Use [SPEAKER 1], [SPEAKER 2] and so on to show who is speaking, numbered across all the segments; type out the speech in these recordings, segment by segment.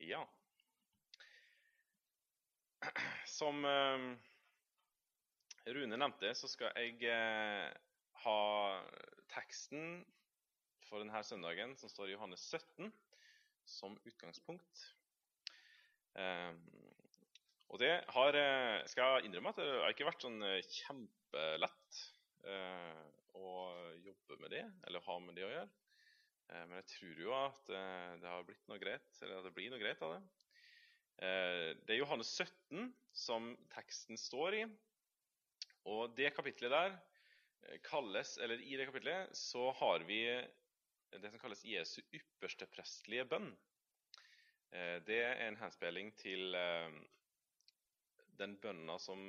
[SPEAKER 1] Ja. Som eh, Rune nevnte, så skal jeg eh, ha teksten for denne søndagen som står i Johannes 17, som utgangspunkt. Eh, og det har, eh, skal jeg innrømme at det har ikke vært sånn eh, kjempelett å jobbe med det, eller ha med det å gjøre. Eh, men jeg tror jo at eh, det har blitt noe greit, eller at det blir noe greit av det. Eh, det er Johannes 17 som teksten står i. Og det kapitlet der kalles, eller i det kapitlet så har vi det som kalles Jesu ypperste prestelige bønn. Det er en henspilling til den bønna som,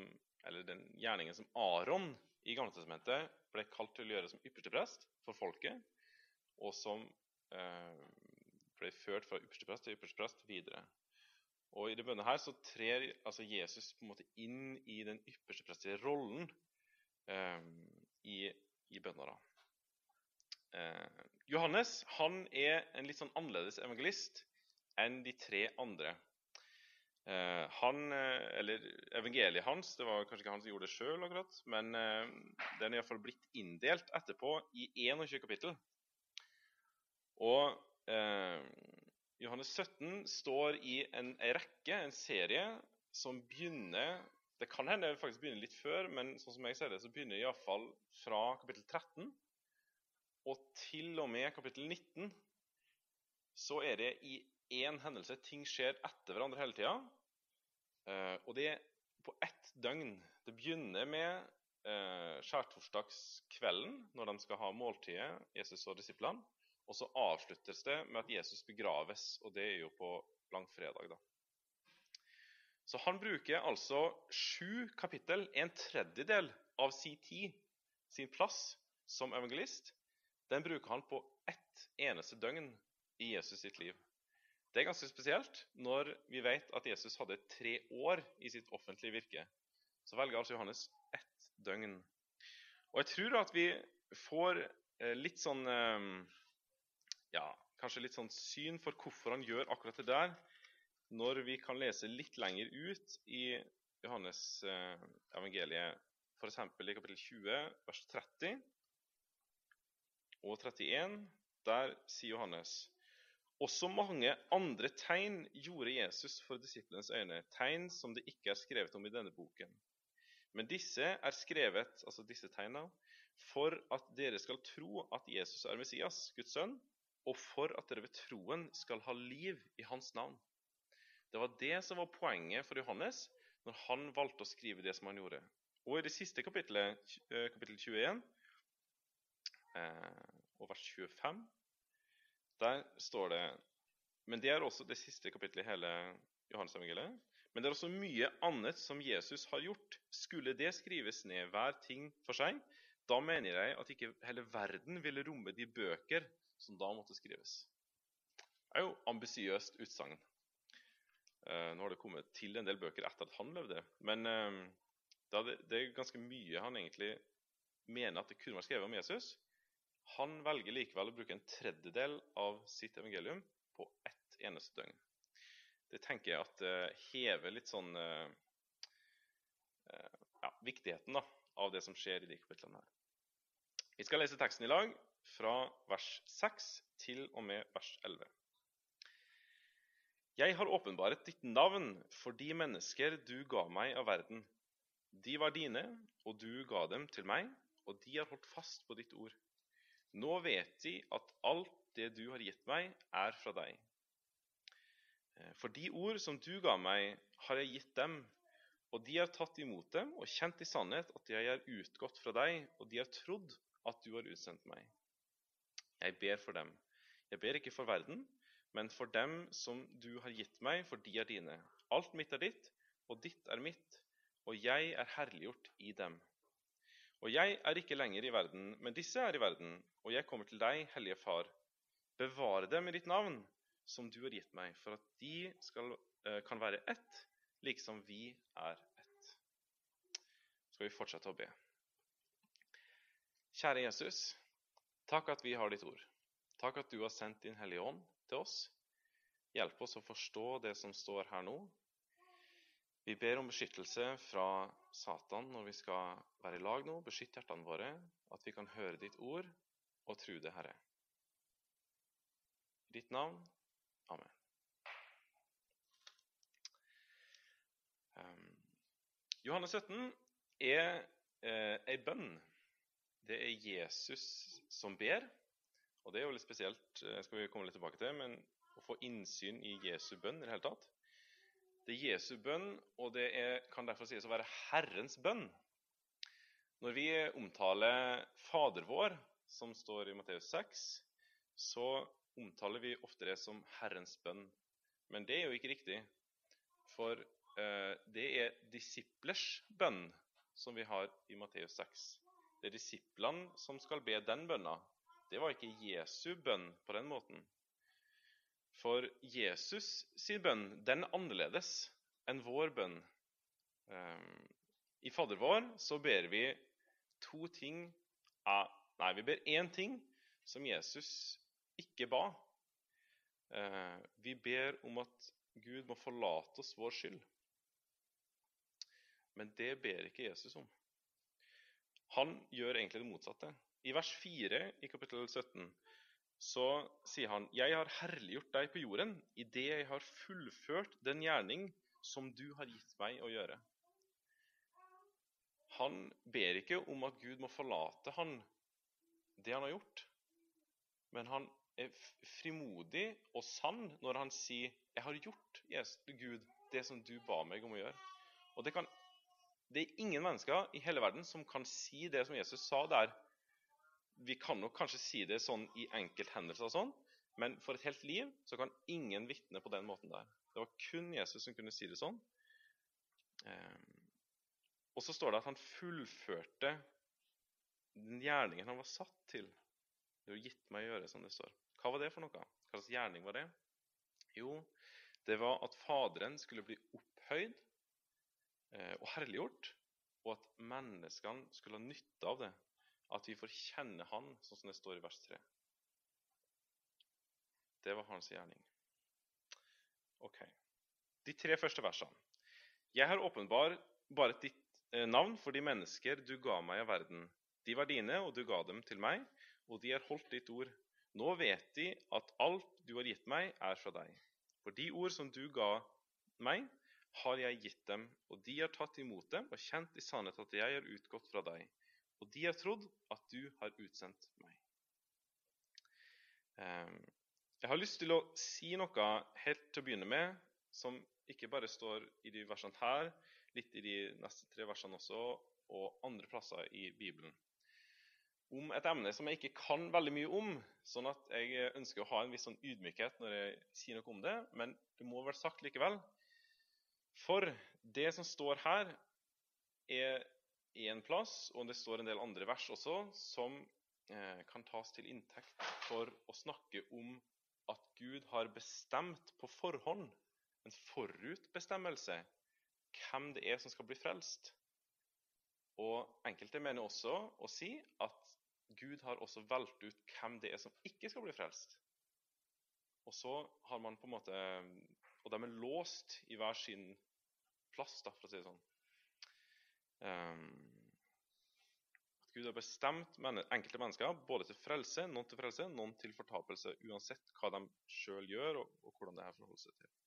[SPEAKER 1] eller den gjerningen som Aron i Gamletestamentet ble kalt til å gjøre som ypperste prest for folket og som eh, ble ført fra ypperste prest til ypperste prest videre. Og I det bønnet her så trer altså Jesus på en måte inn i den ypperste prestelige rollen eh, i, i bønna. Eh, Johannes han er en litt sånn annerledes evangelist enn de tre andre. Eh, han, eh, eller Evangeliet hans det var kanskje ikke han som gjorde det sjøl, men eh, den er iallfall blitt inndelt etterpå i 21 kapittel. Og eh, Johannes 17 står i en rekke, en serie, som begynner Det kan hende det faktisk begynner litt før, men sånn som jeg ser det, så begynner det iallfall fra kapittel 13 og til og med kapittel 19 så er det i én hendelse. Ting skjer etter hverandre hele tida. Eh, og det er på ett døgn. Det begynner med eh, skjærtorsdagskvelden, når de skal ha måltidet, Jesus og disiplene. Og så avsluttes det med at Jesus begraves, og det er jo på langfredag. da. Så han bruker altså sju kapittel, en tredjedel av sin tid, sin plass som evangelist, den bruker han på ett eneste døgn i Jesus sitt liv. Det er ganske spesielt når vi vet at Jesus hadde tre år i sitt offentlige virke. Så velger altså Johannes ett døgn. Og jeg tror at vi får eh, litt sånn eh, ja, kanskje litt sånn syn for hvorfor han gjør akkurat det der, når vi kan lese litt lenger ut i Johannes eh, evangeliet, f.eks. i kapittel 20, vers 30 og 31. Der sier Johannes også mange andre tegn gjorde Jesus for disiplenes øyne, tegn som det ikke er skrevet om i denne boken. Men disse er skrevet, altså disse tegna, for at dere skal tro at Jesus er Messias, Guds sønn, og for at dere ved troen skal ha liv i hans navn. Det var det som var poenget for Johannes når han valgte å skrive det som han gjorde. Og i det siste kapittelet, eh, kapittel 21, eh, og vers 25, der står det Men det er også det siste kapittelet i hele Johannes-evangeliet. Men det er også mye annet som Jesus har gjort. Skulle det skrives ned hver ting for seg, da mener jeg at ikke hele verden ville romme de bøker som da måtte skrives. Det er jo ambisiøst utsagn. Uh, nå har det kommet til en del bøker etter at han levde, men uh, det, er ganske mye han egentlig mener at det kunne vært skrevet om Jesus. Han velger likevel å bruke en tredjedel av sitt evangelium på ett eneste døgn. Det tenker jeg at uh, hever litt sånn ja, viktigheten da, av det som skjer i de kapitlene her. Vi skal lese teksten i lag, fra vers 6 til og med vers 11. Jeg har åpenbaret ditt navn for de mennesker du ga meg av verden. De var dine, og du ga dem til meg, og de har holdt fast på ditt ord. Nå vet de at alt det du har gitt meg, er fra deg. Eh, for de ord som du ga meg, har jeg gitt dem, og de har tatt imot dem og kjent i sannhet at jeg er utgått fra deg, og de har trodd at du har utsendt meg. Jeg ber for dem. Jeg ber ikke for verden, men for dem som du har gitt meg, for de er dine. Alt mitt er ditt, og ditt er mitt, og jeg er herliggjort i dem. Og jeg er ikke lenger i verden, men disse er i verden, og jeg kommer til deg, Hellige Far. Bevare dem i ditt navn, som du har gitt meg, for at de skal, eh, kan være ett, liksom vi er ett. Så skal vi fortsette å be. Kjære Jesus. Takk at vi har ditt ord. Takk at du har sendt din Hellige Ånd til oss. Hjelp oss å forstå det som står her nå. Vi ber om beskyttelse fra Satan når vi skal være i lag nå. Beskytt hjertene våre, at vi kan høre ditt ord og tro det, Herre. I ditt navn. Amen. Um, Johannes 17 er eh, bønn. Det er Jesus som ber. Og det er jo litt spesielt, eh, skal vi komme litt tilbake til, men å få innsyn i Jesu bønn i det hele tatt. Det er Jesu bønn, og det er, kan derfor sies å være Herrens bønn. Når vi omtaler Fader vår, som står i Matteus 6, så omtaler vi ofte det som Herrens bønn. Men det er jo ikke riktig, for eh, det er disiplers bønn som vi har i Matteus 6. Det er disiplene som skal be den bønna. Det var ikke Jesu bønn på den måten. For Jesus sin bønn den er annerledes enn vår bønn. Ehm, I Fader vår så ber vi to ting Nei, vi ber én ting som Jesus ikke ba. Ehm, vi ber om at Gud må forlate oss vår skyld. Men det ber ikke Jesus om. Han gjør egentlig det motsatte. I vers 4 i kapittel 17 så sier han Jeg har herliggjort deg på jorden idet jeg har fullført den gjerning som du har gitt meg å gjøre. Han ber ikke om at Gud må forlate han det han har gjort, men han er frimodig og sann når han sier 'Jeg har gjort, Gud, det som du ba meg om å gjøre'. Og det kan det er ingen mennesker i hele verden som kan si det som Jesus sa der. Vi kan nok kanskje si det sånn i enkelthendelser, og sånn, men for et helt liv så kan ingen vitne på den måten der. Det var kun Jesus som kunne si det sånn. Ehm, og så står det at han fullførte den gjerningen han var satt til. Det var gitt meg å gjøre, som det står. Hva var det for noe? Hva slags gjerning var det? Jo, det var at Faderen skulle bli opphøyd og herliggjort, og at menneskene skulle ha nytte av det. At vi får kjenne Han, sånn som det står i vers 3. Det var hans gjerning. Ok. De tre første versene. Jeg har åpenbart ditt eh, navn for de mennesker du ga meg av verden. De var dine, og du ga dem til meg, og de har holdt ditt ord. Nå vet de at alt du har gitt meg, er fra deg. For de ord som du ga meg, har jeg gitt dem, og de har tatt imot dem og kjent i sannhet at jeg har utgått fra deg, og de har trodd at du har utsendt meg. Ehm, jeg har lyst til å si noe helt til å begynne med, som ikke bare står i de versene her, litt i de neste tre versene også, og andre plasser i Bibelen. Om et emne som jeg ikke kan veldig mye om, sånn at jeg ønsker å ha en viss sånn ydmykhet når jeg sier noe om det, men det må være sagt likevel. For det som står her, er én plass, og det står en del andre vers også, som eh, kan tas til inntekt for å snakke om at Gud har bestemt på forhånd, en forutbestemmelse, hvem det er som skal bli frelst. Og enkelte mener også å si at Gud har også valgt ut hvem det er som ikke skal bli frelst. Og så har man på en måte og de er låst i hver sin plass, da, for å si det sånn. Um, at Gud har bestemt enkelte mennesker både til frelse, noen til frelse, noen til fortapelse, uansett hva de sjøl gjør, og, og, hvordan det her forholder seg til.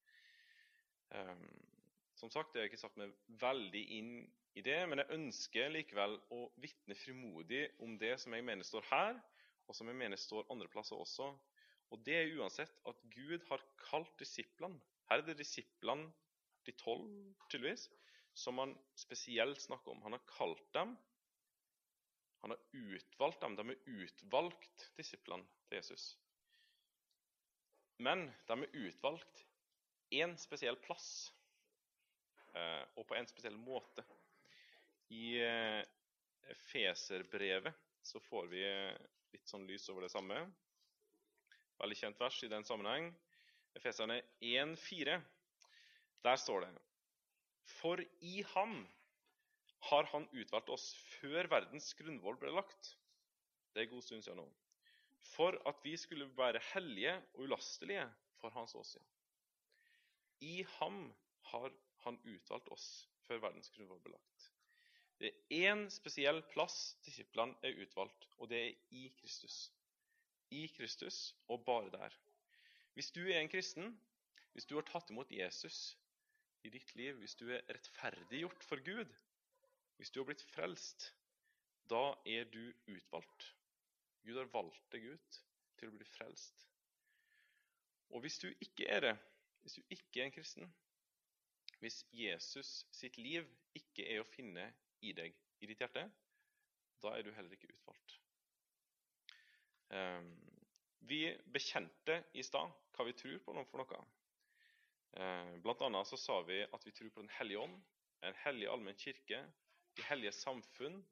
[SPEAKER 1] Um, som sagt, jeg har ikke satt meg veldig inn i det, men jeg ønsker likevel å vitne frimodig om det som jeg mener står her, og som jeg mener står andre plasser også. Og det er uansett at Gud har kalt disiplene er det disiplene, de tolv tydeligvis, som han spesielt snakker om. Han har kalt dem, han har utvalgt dem. De er utvalgt, disiplene til Jesus. Men de er utvalgt én spesiell plass eh, og på en spesiell måte. I eh, Feserbrevet så får vi litt sånn lys over det samme. Veldig kjent vers i den sammenheng. Efeserne 1,4. Der står det For i ham har han utvalgt oss før verdens grunnvoll ble lagt. Det er en god stund siden nå. For at vi skulle være hellige og ulastelige for hans åsyn. I ham har han utvalgt oss før verdens grunnvoll ble lagt. Det er én spesiell plass disiplene er utvalgt, og det er i Kristus. I Kristus og bare der. Hvis du er en kristen, hvis du har tatt imot Jesus i ditt liv, hvis du er rettferdiggjort for Gud, hvis du har blitt frelst, da er du utvalgt. Gud har valgt deg ut til å bli frelst. Og hvis du ikke er det, hvis du ikke er en kristen, hvis Jesus sitt liv ikke er å finne i deg, i ditt hjerte, da er du heller ikke utvalgt. Ehm, vi bekjente i stad hva vi tror på noe for noe. Ehm, blant annet så sa vi at vi tror på Den hellige ånd, en hellig allmenn kirke, de hellige samfunn,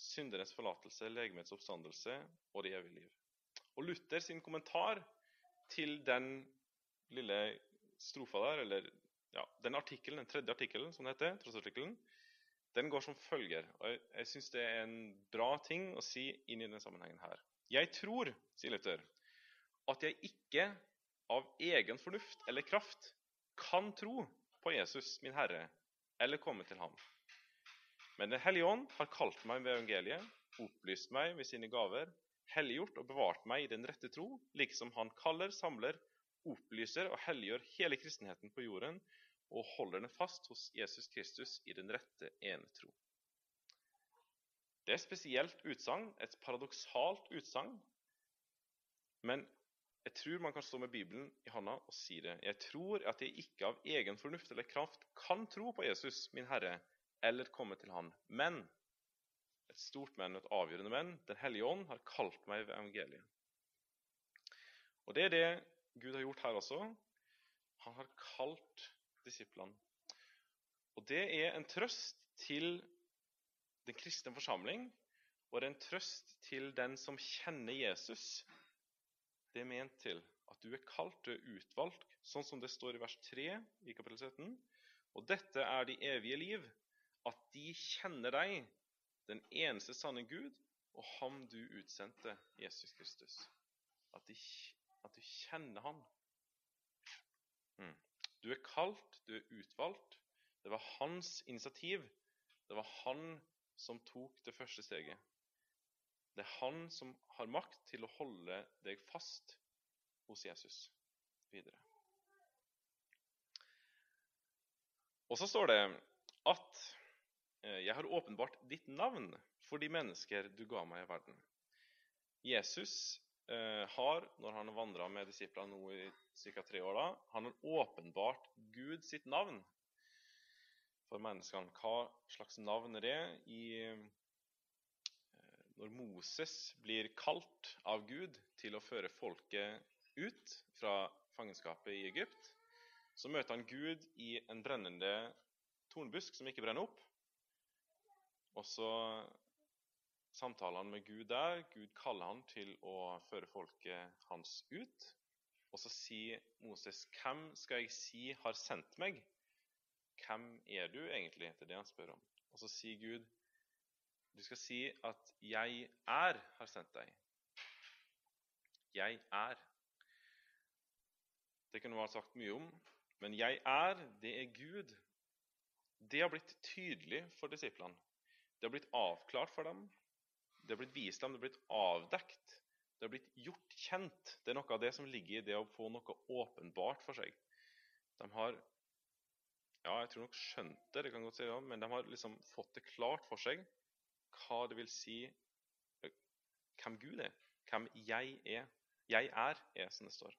[SPEAKER 1] syndernes forlatelse, legemets oppstandelse og det evige liv. Og Luther sin kommentar til den lille strofa der, eller ja, den artikkelen, den tredje artikkelen, som det heter, trossartikkelen, den går som følger. og Jeg, jeg syns det er en bra ting å si inn i denne sammenhengen her. Jeg tror, sier Luther, at jeg ikke av egen fornuft eller kraft kan tro på Jesus, min Herre, eller komme til ham. Men Den hellige ånd har kalt meg ved evangeliet, opplyst meg ved sine gaver, helliggjort og bevart meg i den rette tro, liksom han kaller, samler, opplyser og helliggjør hele kristenheten på jorden og holder den fast hos Jesus Kristus i den rette ene tro. Det er spesielt utsagn, et paradoksalt utsagn. Men jeg tror man kan stå med Bibelen i hånda og si det. Jeg tror at jeg ikke av egen fornuft eller kraft kan tro på Jesus, min Herre, eller komme til Han. Men et stort men, et avgjørende men, Den hellige ånd har kalt meg ved evangeliet. Og Det er det Gud har gjort her også. Han har kalt disiplene. Og Det er en trøst til den kristne forsamling, og det er en trøst til den som kjenner Jesus. Det er ment til at du er kalt, er utvalgt, sånn som det står i vers 3 i kapittel 17. Og dette er de evige liv, at de kjenner deg, den eneste sanne Gud, og ham du utsendte, Jesus Kristus. At, de, at du kjenner Han. Mm. Du er kalt, du er utvalgt. Det var hans initiativ. Det var han som tok det første steget. Det er han som har makt til å holde deg fast hos Jesus videre. Og så står det at eh, jeg har åpenbart ditt navn for de mennesker du ga meg i verden. Jesus Eh, har, når han har vandra med disiplene nå i ca. tre år, da, han har åpenbart Gud sitt navn for menneskene. Hva slags navn er det? I, når Moses blir kalt av Gud til å føre folket ut fra fangenskapet i Egypt, så møter han Gud i en brennende tornbusk som ikke brenner opp. Og så samtaler han med Gud der. Gud kaller han til å føre folket hans ut. Og så sier Moses, 'Hvem skal jeg si har sendt meg?' 'Hvem er du egentlig?' Det er det han spør om. Og så sier Gud, 'Du skal si at 'jeg er' har sendt deg'. Jeg er. Det kunne vært sagt mye om, men 'jeg er', det er Gud. Det har blitt tydelig for disiplene. Det har blitt avklart for dem. Det har blitt vist dem, det har blitt avdekt, det har blitt gjort kjent. Det er noe av det som ligger i det å få noe åpenbart for seg. De har ja, jeg tror nok skjønt det, det kan godt si ja, men de har liksom fått det klart for seg hva det vil si hvem Gud er, hvem jeg er. Jeg er, er som det står.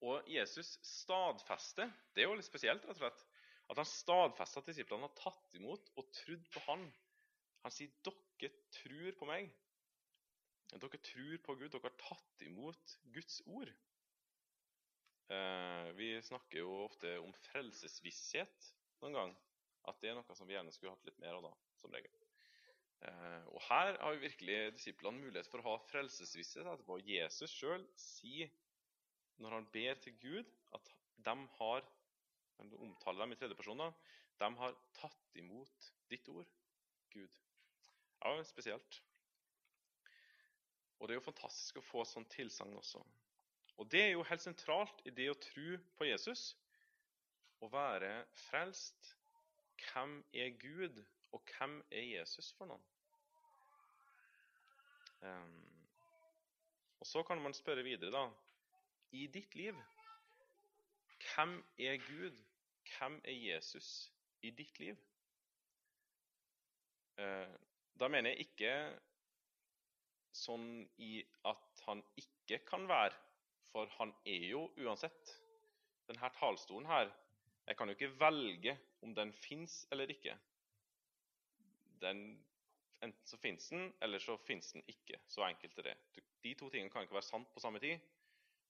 [SPEAKER 1] Og Jesus stadfester Det er jo litt spesielt, rett og slett. At han stadfester at disiplene har tatt imot og trodd på han. Han sier dere tror på meg. Dere tror på Gud. Dere har tatt imot Guds ord. Eh, vi snakker jo ofte om frelsesvisshet noen gang. At det er noe som vi gjerne skulle hatt litt mer av, da, som regel. Eh, og her har jo virkelig disiplene mulighet for å ha frelsesvisshet etterpå. Jesus sjøl sier, når han ber til Gud, at de har de omtaler dem i tredje person, da, de har tatt imot ditt ord, Gud. Ja, spesielt. Og det er jo fantastisk å få sånn tilsagn også. Og det er jo helt sentralt i det å tro på Jesus. å være frelst. Hvem er Gud, og hvem er Jesus for noen? Um, og Så kan man spørre videre, da. I ditt liv, hvem er Gud? Hvem er Jesus i ditt liv? Uh, da mener jeg ikke sånn i at han ikke kan være, for han er jo uansett. Denne talstolen her Jeg kan jo ikke velge om den fins eller ikke. Den Enten så fins den, eller så fins den ikke. Så enkelt er det. De to tingene kan ikke være sant på samme tid.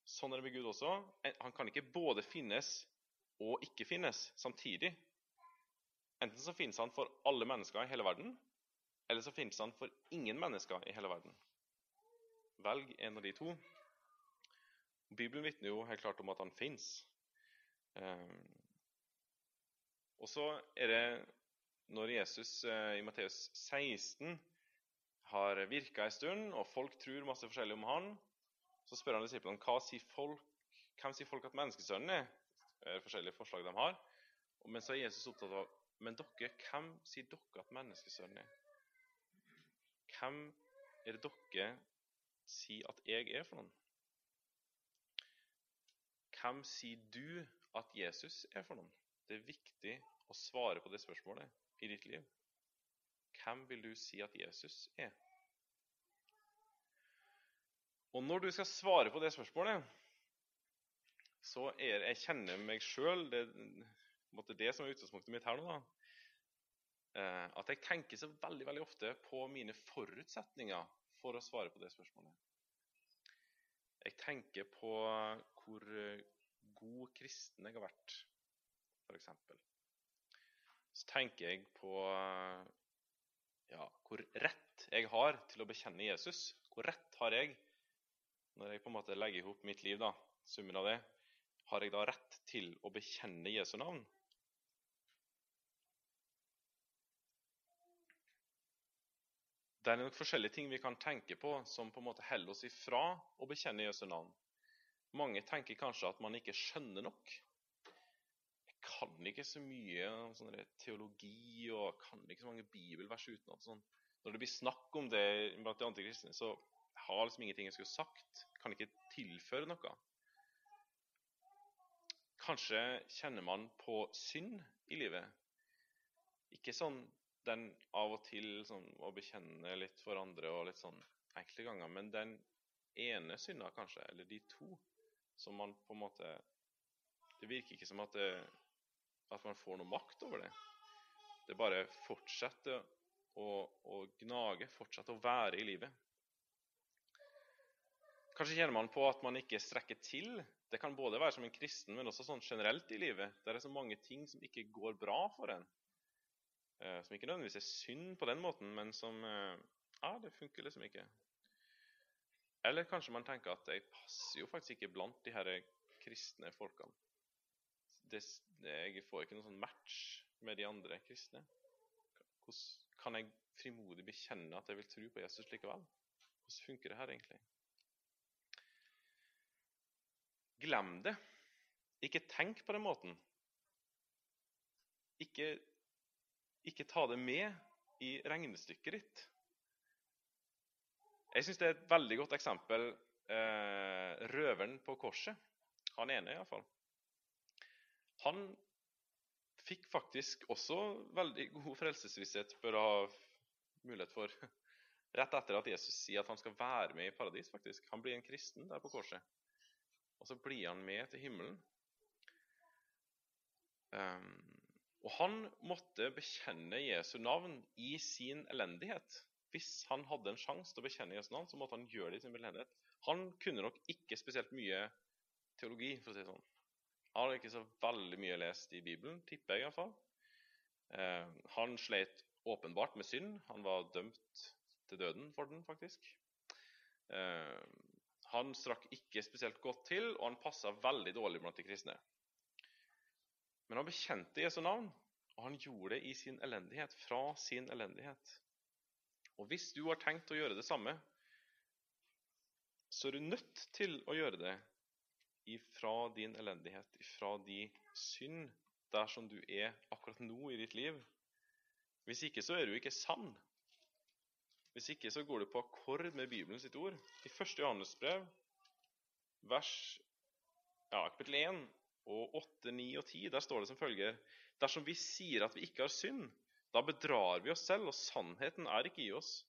[SPEAKER 1] Sånn er det med Gud også. Han kan ikke både finnes og ikke finnes samtidig. Enten så finnes han for alle mennesker i hele verden, eller så finnes han for ingen mennesker i hele verden. Velg en av de to. Bibelen vitner jo helt klart om at han fins. Ehm, og så er det når Jesus eh, i Matteus 16 har virka en stund, og folk tror masse forskjellig om han, så spør han disiplene hva sier folk, hvem sier folk at menneskesønnen er. Er forskjellige forslag de har. Men så er Jesus opptatt av men dere, hvem sier dere at menneskesønnen er? Hvem er det dere sier at jeg er for noen? Hvem sier du at Jesus er for noen? Det er viktig å svare på det spørsmålet i ditt liv? Hvem vil du si at Jesus er? Og når du skal svare på det spørsmålet, så er jeg kjenner meg sjøl det, det som er utgangspunktet mitt her nå. da, eh, At jeg tenker så veldig veldig ofte på mine forutsetninger for å svare på det spørsmålet. Jeg tenker på hvor god kristen jeg har vært, f.eks så tenker jeg på ja, hvor rett jeg har til å bekjenne Jesus. Hvor rett har jeg, når jeg på en måte legger i hop mitt liv, da, summen av det, har jeg da rett til å bekjenne Jesu navn? Det er nok forskjellige ting vi kan tenke på som på en måte holder oss ifra å bekjenne Jesu navn. Mange tenker kanskje at man ikke skjønner nok kan ikke så mye sånn teologi og kan ikke så mange bibelvers utenat. Sånn. Når det blir snakk om det blant de antikristne, så har liksom ingenting jeg skulle sagt. Kan ikke tilføre noe. Kanskje kjenner man på synd i livet. Ikke sånn den av og til sånn, å bekjenne litt for andre og litt sånn enkelte ganger, men den ene synda kanskje, eller de to, som man på en måte Det virker ikke som at det at man får noe makt over det. Det bare fortsetter å, å gnage, fortsetter å være i livet. Kanskje kjenner man på at man ikke strekker til. Det kan både være som en kristen, men også sånn generelt i livet. Det er så mange ting som ikke går bra for en. Eh, som ikke nødvendigvis er synd på den måten, men som eh, Ja, det funker liksom ikke. Eller kanskje man tenker at jeg passer jo faktisk ikke blant de her kristne folkene det, jeg får ikke noen sånn match med de andre kristne. Hvordan kan jeg frimodig bekjenne at jeg vil tro på Jesus likevel? Hvordan funker det her egentlig? Glem det. Ikke tenk på den måten. Ikke, ikke ta det med i regnestykket ditt. Jeg syns det er et veldig godt eksempel eh, røveren på korset. Han ene, iallfall. Han fikk faktisk også veldig god frelsesvisshet bør ha mulighet for rett etter at Jesus sier at han skal være med i paradis. faktisk. Han blir en kristen der på korset. Og så blir han med til himmelen. Um, og han måtte bekjenne Jesu navn i sin elendighet. Hvis han hadde en sjanse til å bekjenne Jesu navn, så måtte han gjøre det i sin elendighet. Han kunne nok ikke spesielt mye teologi, for å si det sånn. Hadde ikke så veldig mye lest i Bibelen, tipper jeg iallfall. Eh, han sleit åpenbart med synd. Han var dømt til døden for den, faktisk. Eh, han strakk ikke spesielt godt til, og han passa veldig dårlig blant de kristne. Men han bekjente Jesu navn, og han gjorde det i sin elendighet, fra sin elendighet. Og hvis du har tenkt å gjøre det samme, så er du nødt til å gjøre det ifra din elendighet, ifra de synd der som du er akkurat nå i ditt liv. Hvis ikke så er du ikke sann. Hvis ikke så går du på akkord med Bibelen sitt ord. I 1. Johannes brev, vers ja, kapittel 1 og 8, 9 og 10, der står det som følger Dersom vi sier at vi ikke har synd, da bedrar vi oss selv, og sannheten er ikke i oss.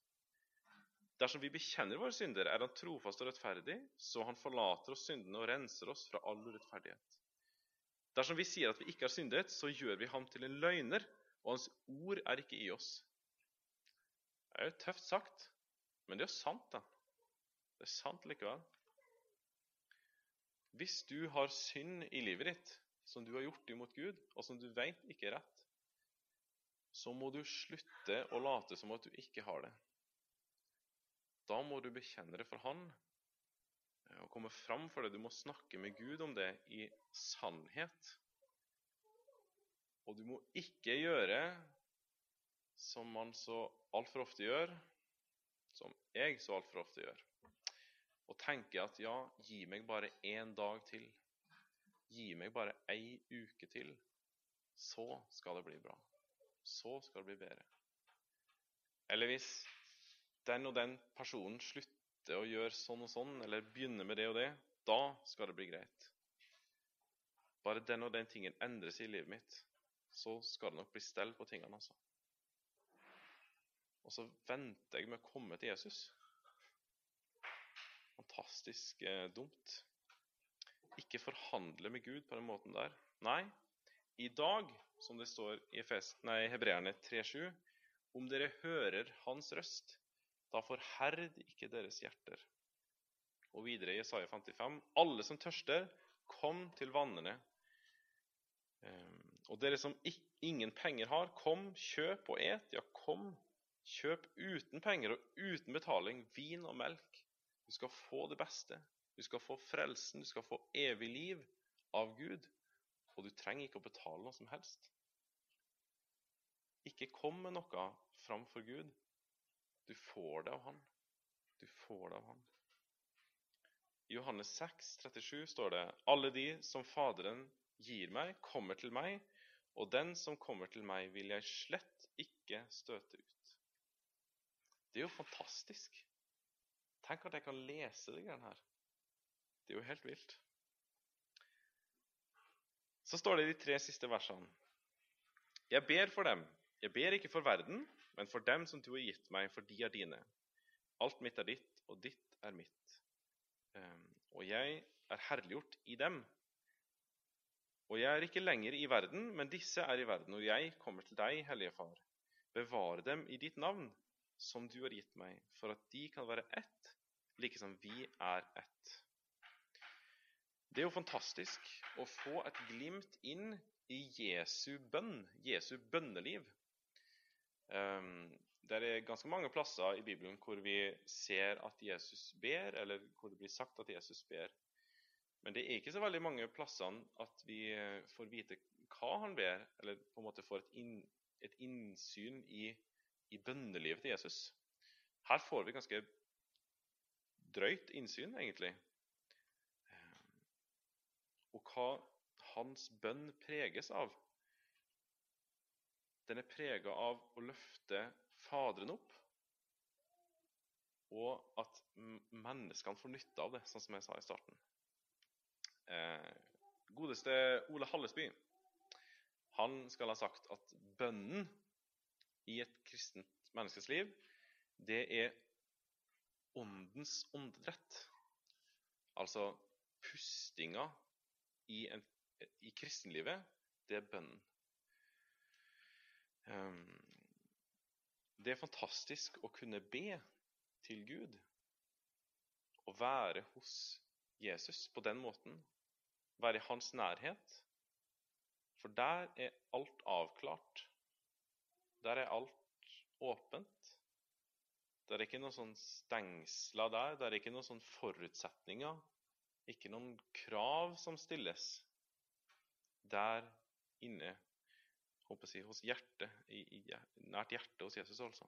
[SPEAKER 1] Dersom vi bekjenner våre synder, er Han trofast og rettferdig, så Han forlater oss syndene og renser oss fra all urettferdighet. Dersom vi sier at vi ikke har syndet, så gjør vi ham til en løgner, og hans ord er ikke i oss. Det er jo tøft sagt, men det er jo sant, da. Det er sant likevel. Hvis du har synd i livet ditt som du har gjort imot Gud, og som du vet ikke er rett, så må du slutte å late som at du ikke har det. Da må du bekjenne det for Han eh, og komme fram for det. Du må snakke med Gud om det i sannhet. Og du må ikke gjøre som man så altfor ofte gjør, som jeg så altfor ofte gjør, og tenke at ja, gi meg bare én dag til. Gi meg bare ei uke til. Så skal det bli bra. Så skal det bli bedre. Eller hvis den og den personen slutter å gjøre sånn og sånn, eller begynner med det og det, da skal det bli greit. Bare den og den tingen endres i livet mitt, så skal det nok bli stell på tingene. altså. Og så venter jeg med å komme til Jesus. Fantastisk eh, dumt. Ikke forhandle med Gud på den måten der. Nei, i dag, som det står i Hebreerne 3,7, om dere hører Hans røst, da forherd ikke deres hjerter. Og videre i Jesaja 55.: Alle som tørster, kom til vannene. Ehm, og dere som ingen penger har, kom, kjøp og et. Ja, kom, kjøp uten penger og uten betaling vin og melk. Du skal få det beste. Du skal få frelsen, du skal få evig liv av Gud. Og du trenger ikke å betale noe som helst. Ikke kom med noe framfor Gud. Du får det av Han. Du får det av Han. I Johannes 6, 37 står det Alle de som Faderen gir meg, kommer til meg, og den som kommer til meg, vil jeg slett ikke støte ut. Det er jo fantastisk. Tenk at jeg kan lese det her. Det er jo helt vilt. Så står det i de tre siste versene. Jeg ber for dem. Jeg ber ikke for verden, men for dem som du har gitt meg, for de er dine. Alt mitt er ditt, og ditt er mitt. Ehm, og jeg er herliggjort i dem. Og jeg er ikke lenger i verden, men disse er i verden, og jeg kommer til deg, Hellige Far. Bevare dem i ditt navn, som du har gitt meg, for at de kan være ett, like som vi er ett. Det er jo fantastisk å få et glimt inn i Jesu bønn, Jesu bønneliv. Um, det er ganske mange plasser i Bibelen hvor vi ser at Jesus ber, eller hvor det blir sagt at Jesus ber. Men det er ikke så veldig mange plasser at vi får vite hva han ber, eller på en måte får et, inn, et innsyn i, i bønnelivet til Jesus. Her får vi ganske drøyt innsyn, egentlig. Ehm, og hva hans bønn preges av. Den er prega av å løfte Faderen opp, og at menneskene får nytte av det, sånn som jeg sa i starten. Eh, godeste Ole Hallesby han skal ha sagt at bønnen i et kristent menneskes liv, det er åndens åndedrett. Altså pustinga i, i kristenlivet, det er bønnen. Ehm, det er fantastisk å kunne be til Gud og være hos Jesus på den måten. Være i hans nærhet. For der er alt avklart. Der er alt åpent. Det er ikke noen sånn stengsler der. Det er ikke noen sånn forutsetninger. Ikke noen krav som stilles. Der inne si, hos hjertet, i, i, nært hjertet hos Jesus, altså.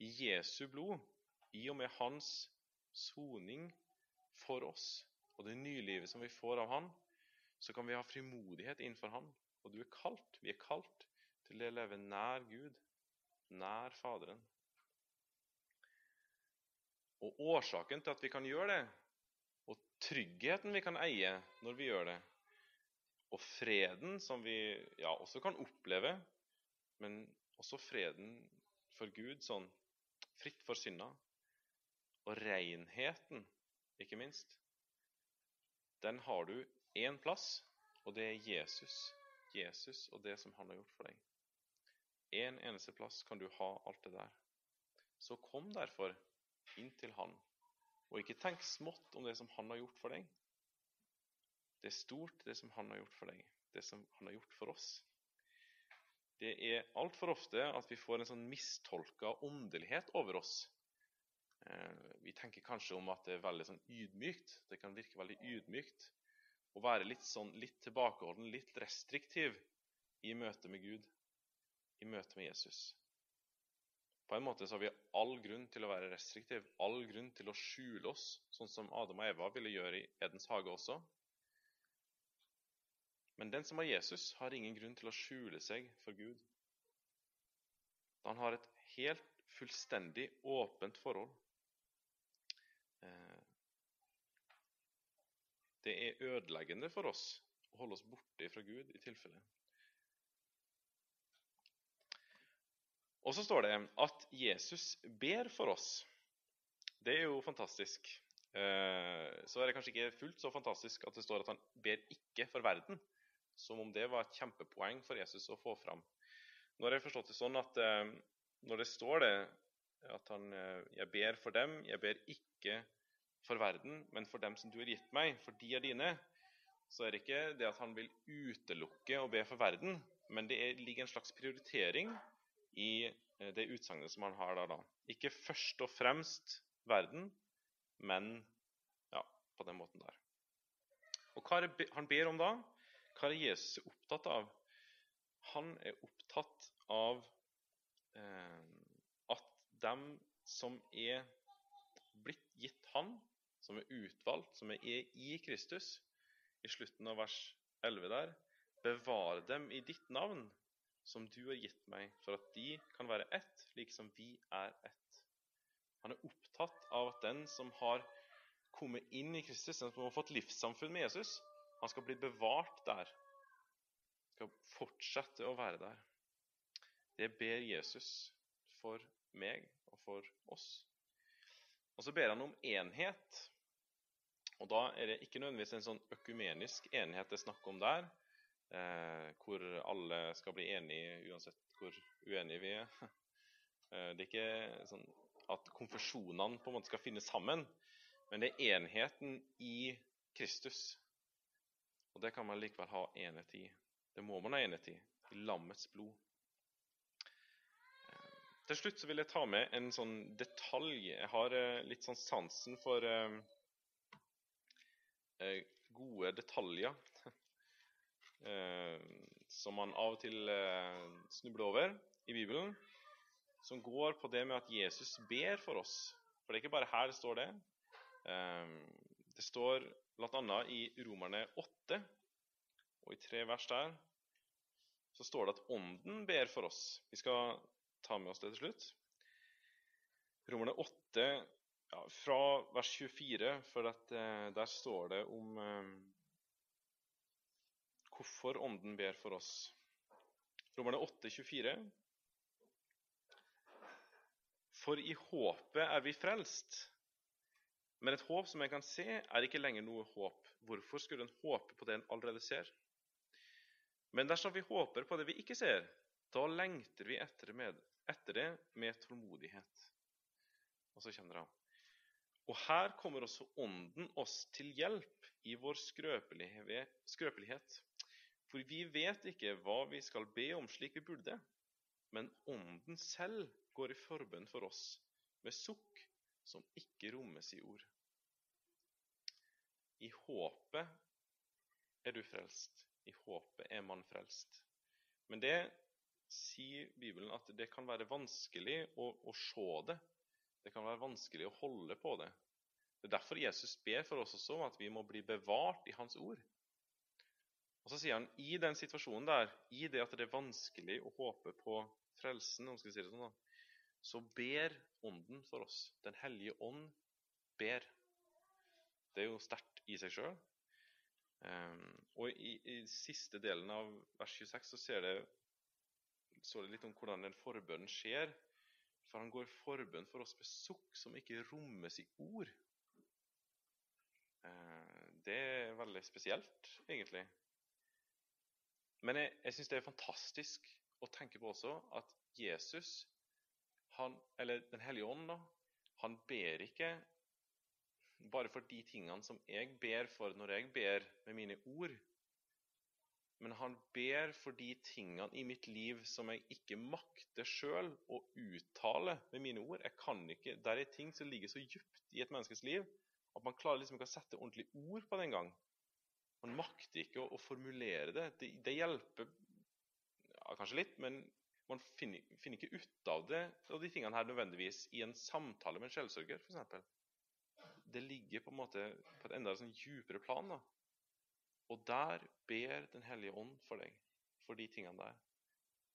[SPEAKER 1] I Jesu blod, i og med hans soning for oss, og det nylivet som vi får av han, så kan vi ha frimodighet innenfor han Og du er kalt. Vi er kalt til å leve nær Gud, nær Faderen. Og årsaken til at vi kan gjøre det, og tryggheten vi kan eie når vi gjør det, og freden som vi ja, også kan oppleve, men også freden for Gud sånn fritt for synda, og renheten, ikke minst, den har du én plass, og det er Jesus. Jesus og det som han har gjort for deg. En eneste plass kan du ha alt det der. Så kom derfor inn til Han. Og ikke tenk smått om det som Han har gjort for deg. Det er stort, det som Han har gjort for deg, det som Han har gjort for oss. Det er altfor ofte at vi får en sånn mistolka åndelighet over oss. Eh, vi tenker kanskje om at det er veldig sånn ydmykt. Det kan virke veldig ydmykt å være litt, sånn, litt tilbakeholden, litt restriktiv i møte med Gud, i møte med Jesus. På en måte så har vi all grunn til å være restriktiv, all grunn til å skjule oss, sånn som Adam og Eva ville gjøre i Edens hage også. Men den som har Jesus, har ingen grunn til å skjule seg for Gud. Han har et helt fullstendig åpent forhold. Eh, det er ødeleggende for oss å holde oss borte fra Gud i tilfelle. Og så står det at Jesus ber for oss. Det er jo fantastisk. Eh, så er det kanskje ikke fullt så fantastisk at det står at han ber ikke for verden. Som om det var et kjempepoeng for Jesus å få fram. Nå har jeg forstått det sånn at eh, når det står det at han eh, Jeg ber for dem, jeg ber ikke for verden, men for dem som du har gitt meg, for de er dine, så er det ikke det at han vil utelukke å be for verden, men det ligger en slags prioritering i eh, det utsagnet som han har der, da. Ikke først og fremst verden, men ja, på den måten der. Og hva er det han ber om da? Hva er Jesus opptatt av? Han er opptatt av eh, at dem som er blitt gitt han, som er utvalgt, som er i Kristus, i slutten av vers 11 der, bevare dem i ditt navn, som du har gitt meg, for at de kan være ett, like som vi er ett. Han er opptatt av at den som har kommet inn i Kristus, den som har fått livssamfunn med Jesus, han skal bli bevart der. Han Skal fortsette å være der. Det ber Jesus for meg og for oss. Og så ber han om enhet. Og da er det ikke nødvendigvis en sånn økumenisk enhet det er snakk om der, eh, hvor alle skal bli enige uansett hvor uenige vi er. Eh, det er ikke sånn at konfesjonene på en måte skal finne sammen, men det er enheten i Kristus. Og det kan man likevel ha enhet i. Det må man ha enhet i. I lammets blod. Eh, til slutt så vil jeg ta med en sånn detalj. Jeg har eh, litt sånn sansen for gode detaljer eh, som man av og til eh, snubler over i Bibelen, som går på det med at Jesus ber for oss. For det er ikke bare her det står det. Eh, det står bl.a. i Romerne 8, og i tre vers der, så står det at Ånden ber for oss. Vi skal ta med oss det til slutt. Romerne 8, ja, fra vers 24, for at, eh, der står det om eh, hvorfor Ånden ber for oss. Romerne 8, 24. For i håpet er vi frelst. Men et håp som en kan se, er ikke lenger noe håp. Hvorfor skulle en håpe på det en allerede ser? Men dersom vi håper på det vi ikke ser, da lengter vi etter, med, etter det med tålmodighet. Og så kjenner han. Og her kommer også Ånden oss til hjelp i vår skrøpelighet. For vi vet ikke hva vi skal be om slik vi burde, men Ånden selv går i forbønn for oss med sukk som ikke rommes i ord. I håpet er du frelst. I håpet er man frelst. Men det sier Bibelen at det kan være vanskelig å, å se det. Det kan være vanskelig å holde på det. Det er derfor Jesus ber for oss også om at vi må bli bevart i Hans ord. Og så sier han i den situasjonen der, i det at det er vanskelig å håpe på frelsen, om skal si det sånn da, så ber Ånden for oss. Den hellige ånd ber. Det er jo sterkt i seg sjøl. Um, og i, i, siste delen av vers 26 så ser det, så det litt om hvordan den forbønnen skjer. For han går forbønn for oss med sukk som ikke rommes i ord. Uh, det er veldig spesielt, egentlig. Men jeg, jeg syns det er fantastisk å tenke på også at Jesus, han, eller Den hellige ånd, da, han ber ikke bare for de tingene som jeg ber for når jeg ber med mine ord. Men han ber for de tingene i mitt liv som jeg ikke makter sjøl å uttale med mine ord. Jeg kan ikke, Der er ting som ligger så djupt i et menneskes liv at man klarer liksom ikke å sette ordentlig ord på det engang. Man makter ikke å, å formulere det. det. det. hjelper ja, kanskje litt, men man finner, finner, ikke ut av det og de tingene her nødvendigvis i en samtale med en skjellsørger, f.eks det ligger på en måte på et enda sånn djupere plan. da. Og der ber Den hellige ånd for deg, for de tingene der.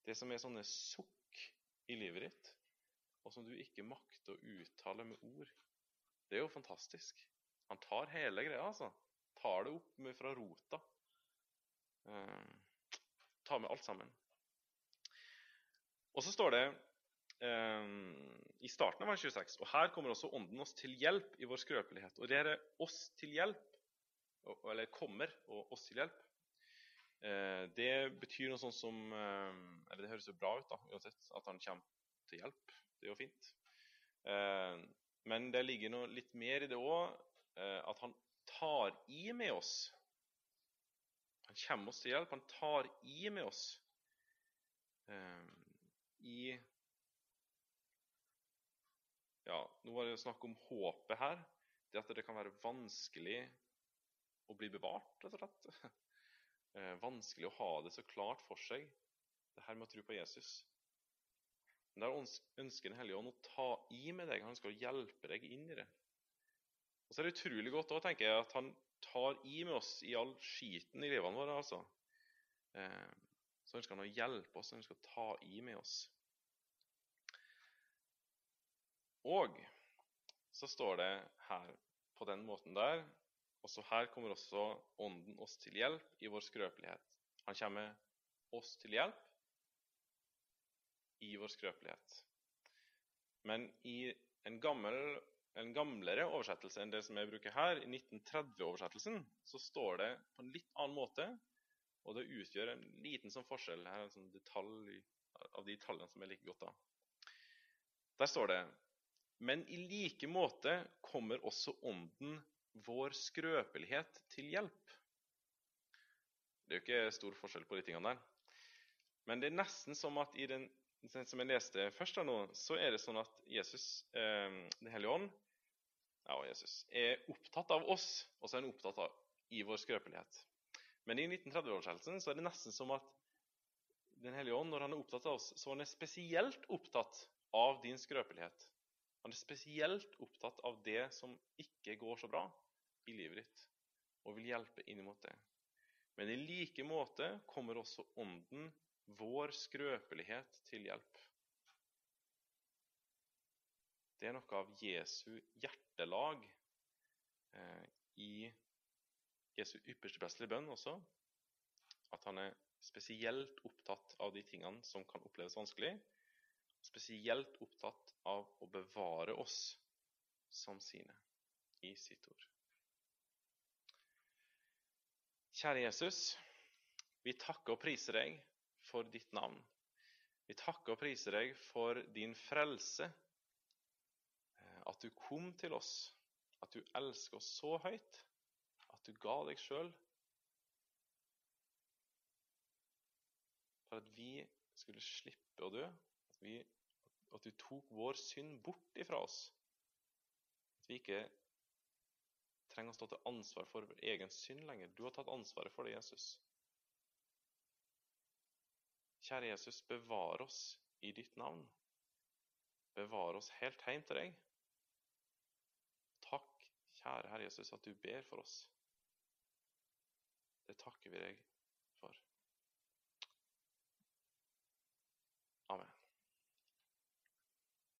[SPEAKER 1] Det som er sånne sukk i livet ditt, og som du ikke makter å uttale med ord. Det er jo fantastisk. Han tar hele greia, altså. Tar det opp med fra rota. Eh, tar med alt sammen. Og så står det um, i starten av vers 26. Og her kommer også Ånden oss til hjelp i vår skrøpelighet. Og det er oss til hjelp, eller kommer og oss til hjelp. Uh, det betyr noe sånt som uh, Eller det høres jo bra ut, da, uansett, at han kommer til hjelp. Det er jo fint. Uh, men det ligger noe litt mer i det òg, at han tar i med oss. Han kommer oss til hjelp. Han tar i med oss i ja, Nå var det jo snakk om håpet her. Det at det kan være vanskelig å bli bevart, rett og slett. Eh, vanskelig å ha det så klart for seg, det her med å tro på Jesus. Men Der ønsker Den hellige ånd å ta i med deg. Han skal hjelpe deg inn i det. Og så er det utrolig godt òg, tenker jeg, at han tar i med oss i all skiten i livene våre. altså. Eh, så ønsker han å hjelpe oss, han ønsker å ta i med oss. Og så står det her på den måten der Også her kommer også Ånden oss til hjelp i vår skrøpelighet. Han kommer oss til hjelp i vår skrøpelighet. Men i en, gammel, en gamlere oversettelse enn det som jeg bruker her, i 1930-oversettelsen, så står det på en litt annen måte, og det utgjør en liten sånn forskjell her, en sånn detalj av de tallene som jeg liker godt av. Der står det men i like måte kommer også Ånden vår skrøpelighet til hjelp. Det er jo ikke stor forskjell på de tingene der. Men det er nesten som at i den, som jeg leste først, nå, så er det sånn at Jesus, eh, Den hellige ånd, ja, Jesus, er opptatt av oss, og så er han opptatt av i vår skrøpelighet. Men i 1930-oversettelsen så er det nesten som at Den hellige ånd, når han er opptatt av oss, så er han spesielt opptatt av din skrøpelighet. Han er spesielt opptatt av det som ikke går så bra i livet ditt, og vil hjelpe inn mot det. Men i like måte kommer også Ånden vår skrøpelighet til hjelp. Det er noe av Jesu hjertelag eh, i Jesu ypperste prestelige bønn også. At han er spesielt opptatt av de tingene som kan oppleves vanskelig, spesielt opptatt av å bevare oss som sine i sitt ord. Kjære Jesus, vi takker og priser deg for ditt navn. Vi takker og priser deg for din frelse, eh, at du kom til oss, at du elsker oss så høyt, at du ga deg sjøl for at vi skulle slippe å dø, at vi at du tok vår synd bort ifra oss. At vi ikke trenger å stå til ansvar for vår egen synd lenger. Du har tatt ansvaret for det, Jesus. Kjære Jesus, bevar oss i ditt navn. Bevar oss helt hjem til deg. Takk, kjære Herre Jesus, at du ber for oss. Det takker vi deg